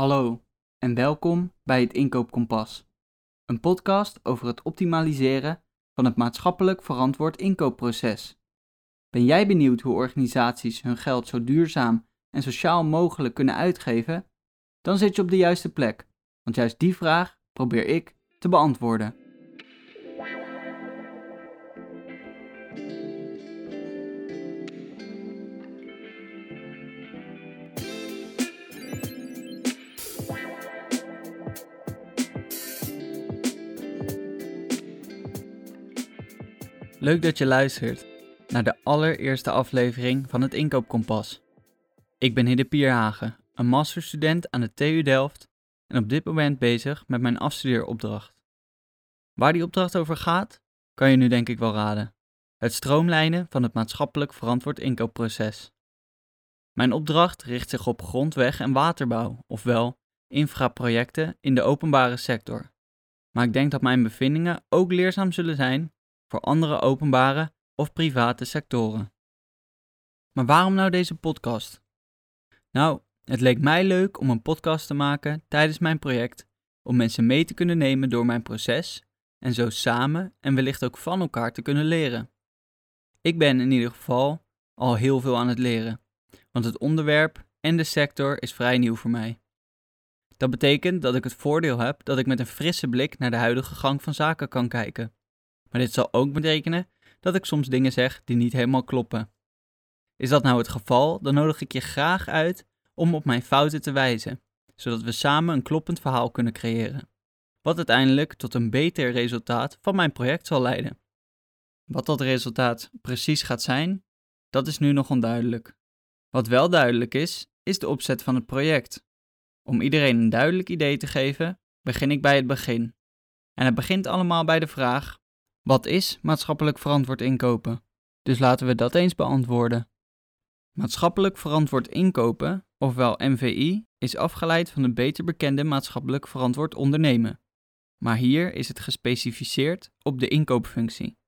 Hallo en welkom bij het Inkoopkompas, een podcast over het optimaliseren van het maatschappelijk verantwoord inkoopproces. Ben jij benieuwd hoe organisaties hun geld zo duurzaam en sociaal mogelijk kunnen uitgeven? Dan zit je op de juiste plek, want juist die vraag probeer ik te beantwoorden. Leuk dat je luistert naar de allereerste aflevering van het Inkoopkompas. Ik ben Hidde Pierhagen, een masterstudent aan de TU Delft en op dit moment bezig met mijn afstudeeropdracht. Waar die opdracht over gaat, kan je nu denk ik wel raden. Het stroomlijnen van het maatschappelijk verantwoord inkoopproces. Mijn opdracht richt zich op grondweg- en waterbouw, ofwel infraprojecten in de openbare sector. Maar ik denk dat mijn bevindingen ook leerzaam zullen zijn voor andere openbare of private sectoren. Maar waarom nou deze podcast? Nou, het leek mij leuk om een podcast te maken tijdens mijn project, om mensen mee te kunnen nemen door mijn proces en zo samen en wellicht ook van elkaar te kunnen leren. Ik ben in ieder geval al heel veel aan het leren, want het onderwerp en de sector is vrij nieuw voor mij. Dat betekent dat ik het voordeel heb dat ik met een frisse blik naar de huidige gang van zaken kan kijken. Maar dit zal ook betekenen dat ik soms dingen zeg die niet helemaal kloppen. Is dat nou het geval, dan nodig ik je graag uit om op mijn fouten te wijzen, zodat we samen een kloppend verhaal kunnen creëren. Wat uiteindelijk tot een beter resultaat van mijn project zal leiden. Wat dat resultaat precies gaat zijn, dat is nu nog onduidelijk. Wat wel duidelijk is, is de opzet van het project. Om iedereen een duidelijk idee te geven, begin ik bij het begin. En het begint allemaal bij de vraag: wat is maatschappelijk verantwoord inkopen? Dus laten we dat eens beantwoorden. Maatschappelijk verantwoord inkopen, ofwel MVI, is afgeleid van de beter bekende maatschappelijk verantwoord ondernemen. Maar hier is het gespecificeerd op de inkoopfunctie.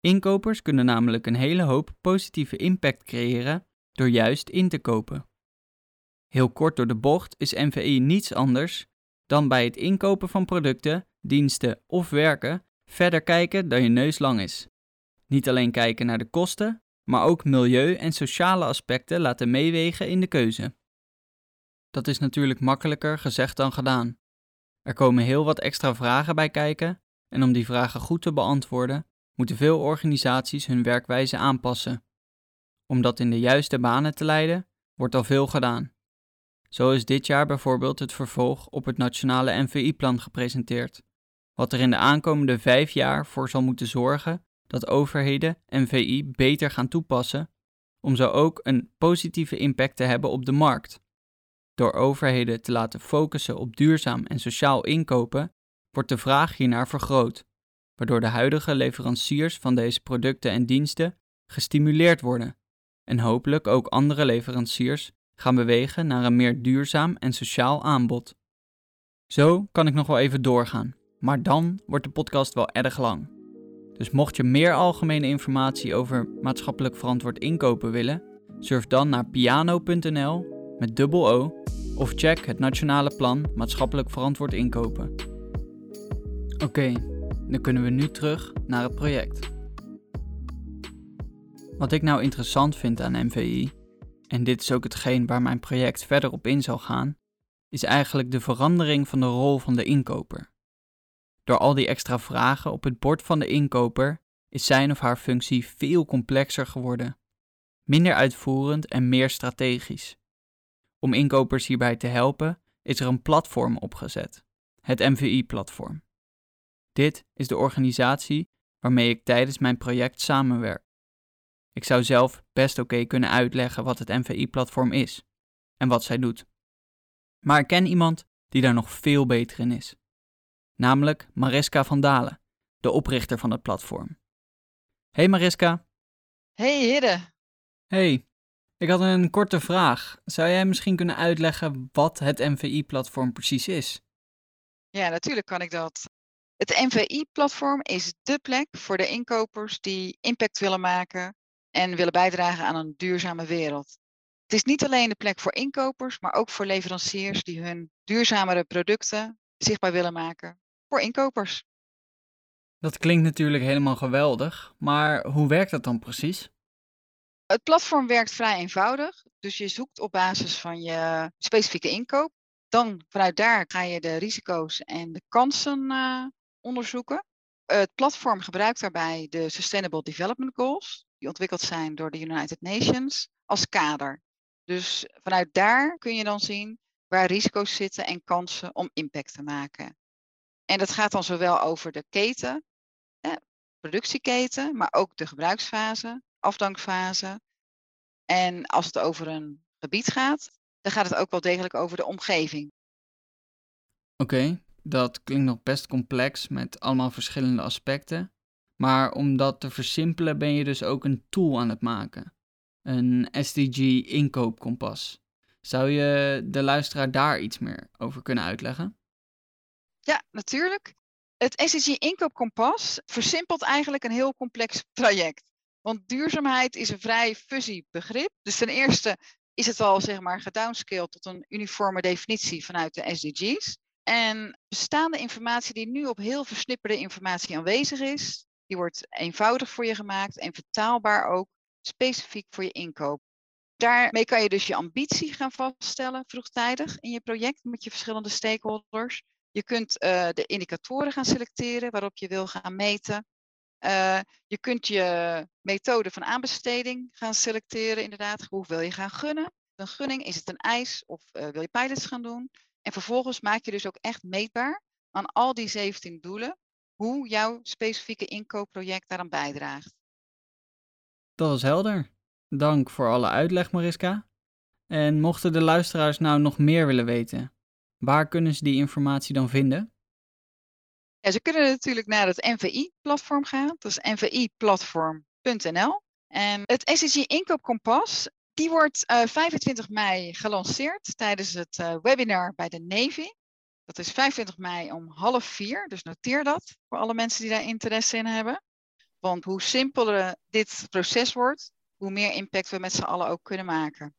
Inkopers kunnen namelijk een hele hoop positieve impact creëren door juist in te kopen. Heel kort door de bocht is MVI niets anders dan bij het inkopen van producten, diensten of werken verder kijken dan je neus lang is. Niet alleen kijken naar de kosten, maar ook milieu- en sociale aspecten laten meewegen in de keuze. Dat is natuurlijk makkelijker gezegd dan gedaan. Er komen heel wat extra vragen bij kijken en om die vragen goed te beantwoorden, moeten veel organisaties hun werkwijze aanpassen. Om dat in de juiste banen te leiden, wordt al veel gedaan. Zo is dit jaar bijvoorbeeld het vervolg op het Nationale NVI-plan gepresenteerd, wat er in de aankomende vijf jaar voor zal moeten zorgen dat overheden NVI beter gaan toepassen, om zo ook een positieve impact te hebben op de markt. Door overheden te laten focussen op duurzaam en sociaal inkopen, wordt de vraag hiernaar vergroot, waardoor de huidige leveranciers van deze producten en diensten gestimuleerd worden en hopelijk ook andere leveranciers gaan bewegen naar een meer duurzaam en sociaal aanbod. Zo kan ik nog wel even doorgaan, maar dan wordt de podcast wel erg lang. Dus mocht je meer algemene informatie over maatschappelijk verantwoord inkopen willen, surf dan naar piano.nl met dubbel O of check het Nationale Plan Maatschappelijk Verantwoord Inkopen. Oké, dan kunnen we nu terug naar het project. Wat ik nou interessant vind aan MVI, en dit is ook hetgeen waar mijn project verder op in zal gaan, is eigenlijk de verandering van de rol van de inkoper. Door al die extra vragen op het bord van de inkoper is zijn of haar functie veel complexer geworden, minder uitvoerend en meer strategisch. Om inkopers hierbij te helpen is er een platform opgezet, het MVI-platform. Dit is de organisatie waarmee ik tijdens mijn project samenwerk. Ik zou zelf best oké kunnen uitleggen wat het MVI-platform is en wat zij doet. Maar ik ken iemand die daar nog veel beter in is namelijk Mariska van Dalen, de oprichter van het platform. Hey Mariska. Hey Hidde. Hey, ik had een korte vraag. Zou jij misschien kunnen uitleggen wat het MVI-platform precies is? Ja, natuurlijk kan ik dat. Het MVI-platform is dé plek voor de inkopers die impact willen maken en willen bijdragen aan een duurzame wereld. Het is niet alleen de plek voor inkopers, maar ook voor leveranciers die hun duurzamere producten zichtbaar willen maken voor inkopers. Dat klinkt natuurlijk helemaal geweldig, maar hoe werkt dat dan precies? Het platform werkt vrij eenvoudig. Dus je zoekt op basis van je specifieke inkoop. Dan vanuit daar ga je de risico's en de kansen uh, onderzoeken. Het platform gebruikt daarbij de Sustainable Development Goals, die ontwikkeld zijn door de United Nations, als kader. Dus vanuit daar kun je dan zien waar risico's zitten en kansen om impact te maken. En dat gaat dan zowel over de keten, eh, productieketen, maar ook de gebruiksfase, afdankfase. En als het over een gebied gaat, dan gaat het ook wel degelijk over de omgeving. Oké, dat klinkt nog best complex met allemaal verschillende aspecten. Maar om dat te versimpelen ben je dus ook een tool aan het maken. Een SDG inkoopkompas. Zou je de luisteraar daar iets meer over kunnen uitleggen? Ja, natuurlijk. Het SDG inkoopkompas versimpelt eigenlijk een heel complex traject. Want duurzaamheid is een vrij fuzzy begrip. Dus ten eerste is het al zeg maar gedownscaled tot een uniforme definitie vanuit de SDG's. En bestaande informatie die nu op heel versnipperde informatie aanwezig is, die wordt eenvoudig voor je gemaakt en vertaalbaar ook specifiek voor je inkoop. Daarmee kan je dus je ambitie gaan vaststellen vroegtijdig in je project met je verschillende stakeholders. Je kunt uh, de indicatoren gaan selecteren waarop je wil gaan meten. Uh, je kunt je methode van aanbesteding gaan selecteren, inderdaad. Hoe wil je gaan gunnen? Een gunning, is het een eis of uh, wil je pilots gaan doen? En vervolgens maak je dus ook echt meetbaar aan al die 17 doelen hoe jouw specifieke inkoopproject daaraan bijdraagt. Dat is helder. Dank voor alle uitleg, Mariska. En mochten de luisteraars nou nog meer willen weten, waar kunnen ze die informatie dan vinden? Ja, ze kunnen natuurlijk naar het NVI-platform gaan. Dat is nviplatform.nl. En het SSG Inkoopkompas, die wordt uh, eh, 25 mei gelanceerd tijdens het uh, webinar bij de Navy. Dat is 25 mei om half vier, dus noteer dat voor alle mensen die daar interesse in hebben. Want hoe simpeler dit proces wordt, hoe meer impact we met z'n allen ook kunnen maken.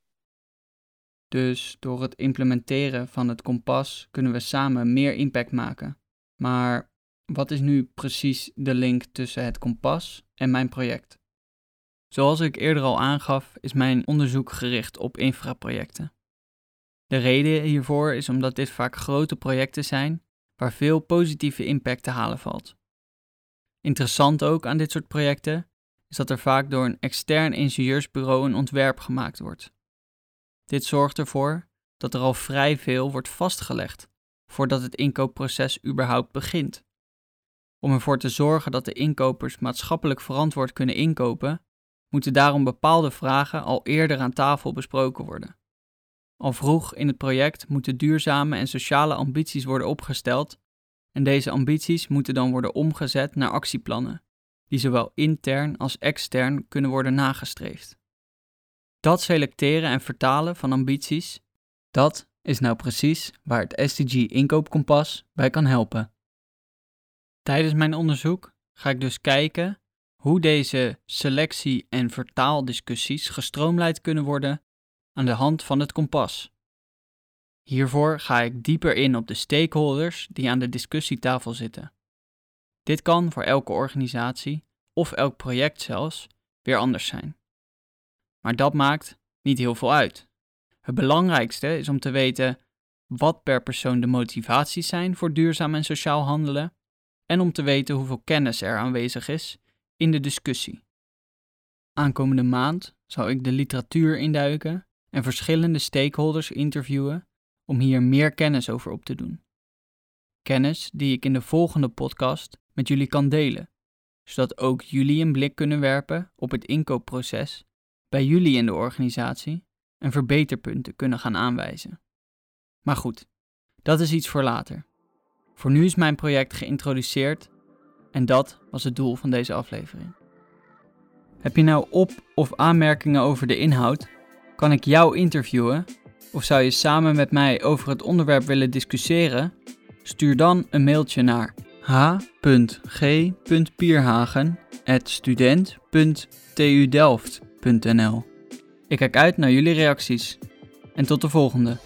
Dus door het implementeren van het kompas kunnen we samen meer impact maken. Maar wat is nu precies de link tussen het kompas en mijn project? Zoals ik eerder al aangaf, is mijn onderzoek gericht op infraprojecten. De reden hiervoor is omdat dit vaak grote projecten zijn waar veel positieve impact te halen valt. Interessant ook aan dit soort projecten is dat er vaak door een extern ingenieursbureau een ontwerp gemaakt wordt. Dit zorgt ervoor dat er al vrij veel wordt vastgelegd voordat het inkoopproces überhaupt begint. Om ervoor te zorgen dat de inkopers maatschappelijk verantwoord kunnen inkopen, moeten daarom bepaalde vragen al eerder aan tafel besproken worden. Al vroeg in het project moeten duurzame en sociale ambities worden opgesteld en deze ambities moeten dan worden omgezet naar actieplannen, die zowel intern als extern kunnen worden nagestreefd. Dat selecteren en vertalen van ambities, dat is nou precies waar het SDG Inkoopkompas bij kan helpen. Tijdens mijn onderzoek ga ik dus kijken hoe deze selectie- en vertaaldiscussies gestroomlijnd kunnen worden aan de hand van het kompas. Hiervoor ga ik dieper in op de stakeholders die aan de discussietafel zitten. Dit kan voor elke organisatie of elk project zelfs weer anders zijn. Maar dat maakt niet heel veel uit. Het belangrijkste is om te weten wat per persoon de motivaties zijn voor duurzaam en sociaal handelen en om te weten hoeveel kennis er aanwezig is in de discussie. Aankomende maand zal ik de literatuur induiken en verschillende stakeholders interviewen om hier meer kennis over op te doen. Kennis die ik in de volgende podcast met jullie kan delen, zodat ook jullie een blik kunnen werpen op het inkoopproces bij jullie in de organisatie en verbeterpunten kunnen gaan aanwijzen. Maar goed, dat is iets voor later. Voor nu is mijn project geïntroduceerd en dat was het doel van deze aflevering. Heb je nou op- of aanmerkingen over de inhoud? Kan ik jou interviewen? Of zou je samen met mij over het onderwerp willen discussiëren? Stuur dan een mailtje naar h.g.pierhagen.student.tudelft.nl Ik kijk uit naar jullie reacties. En tot de volgende.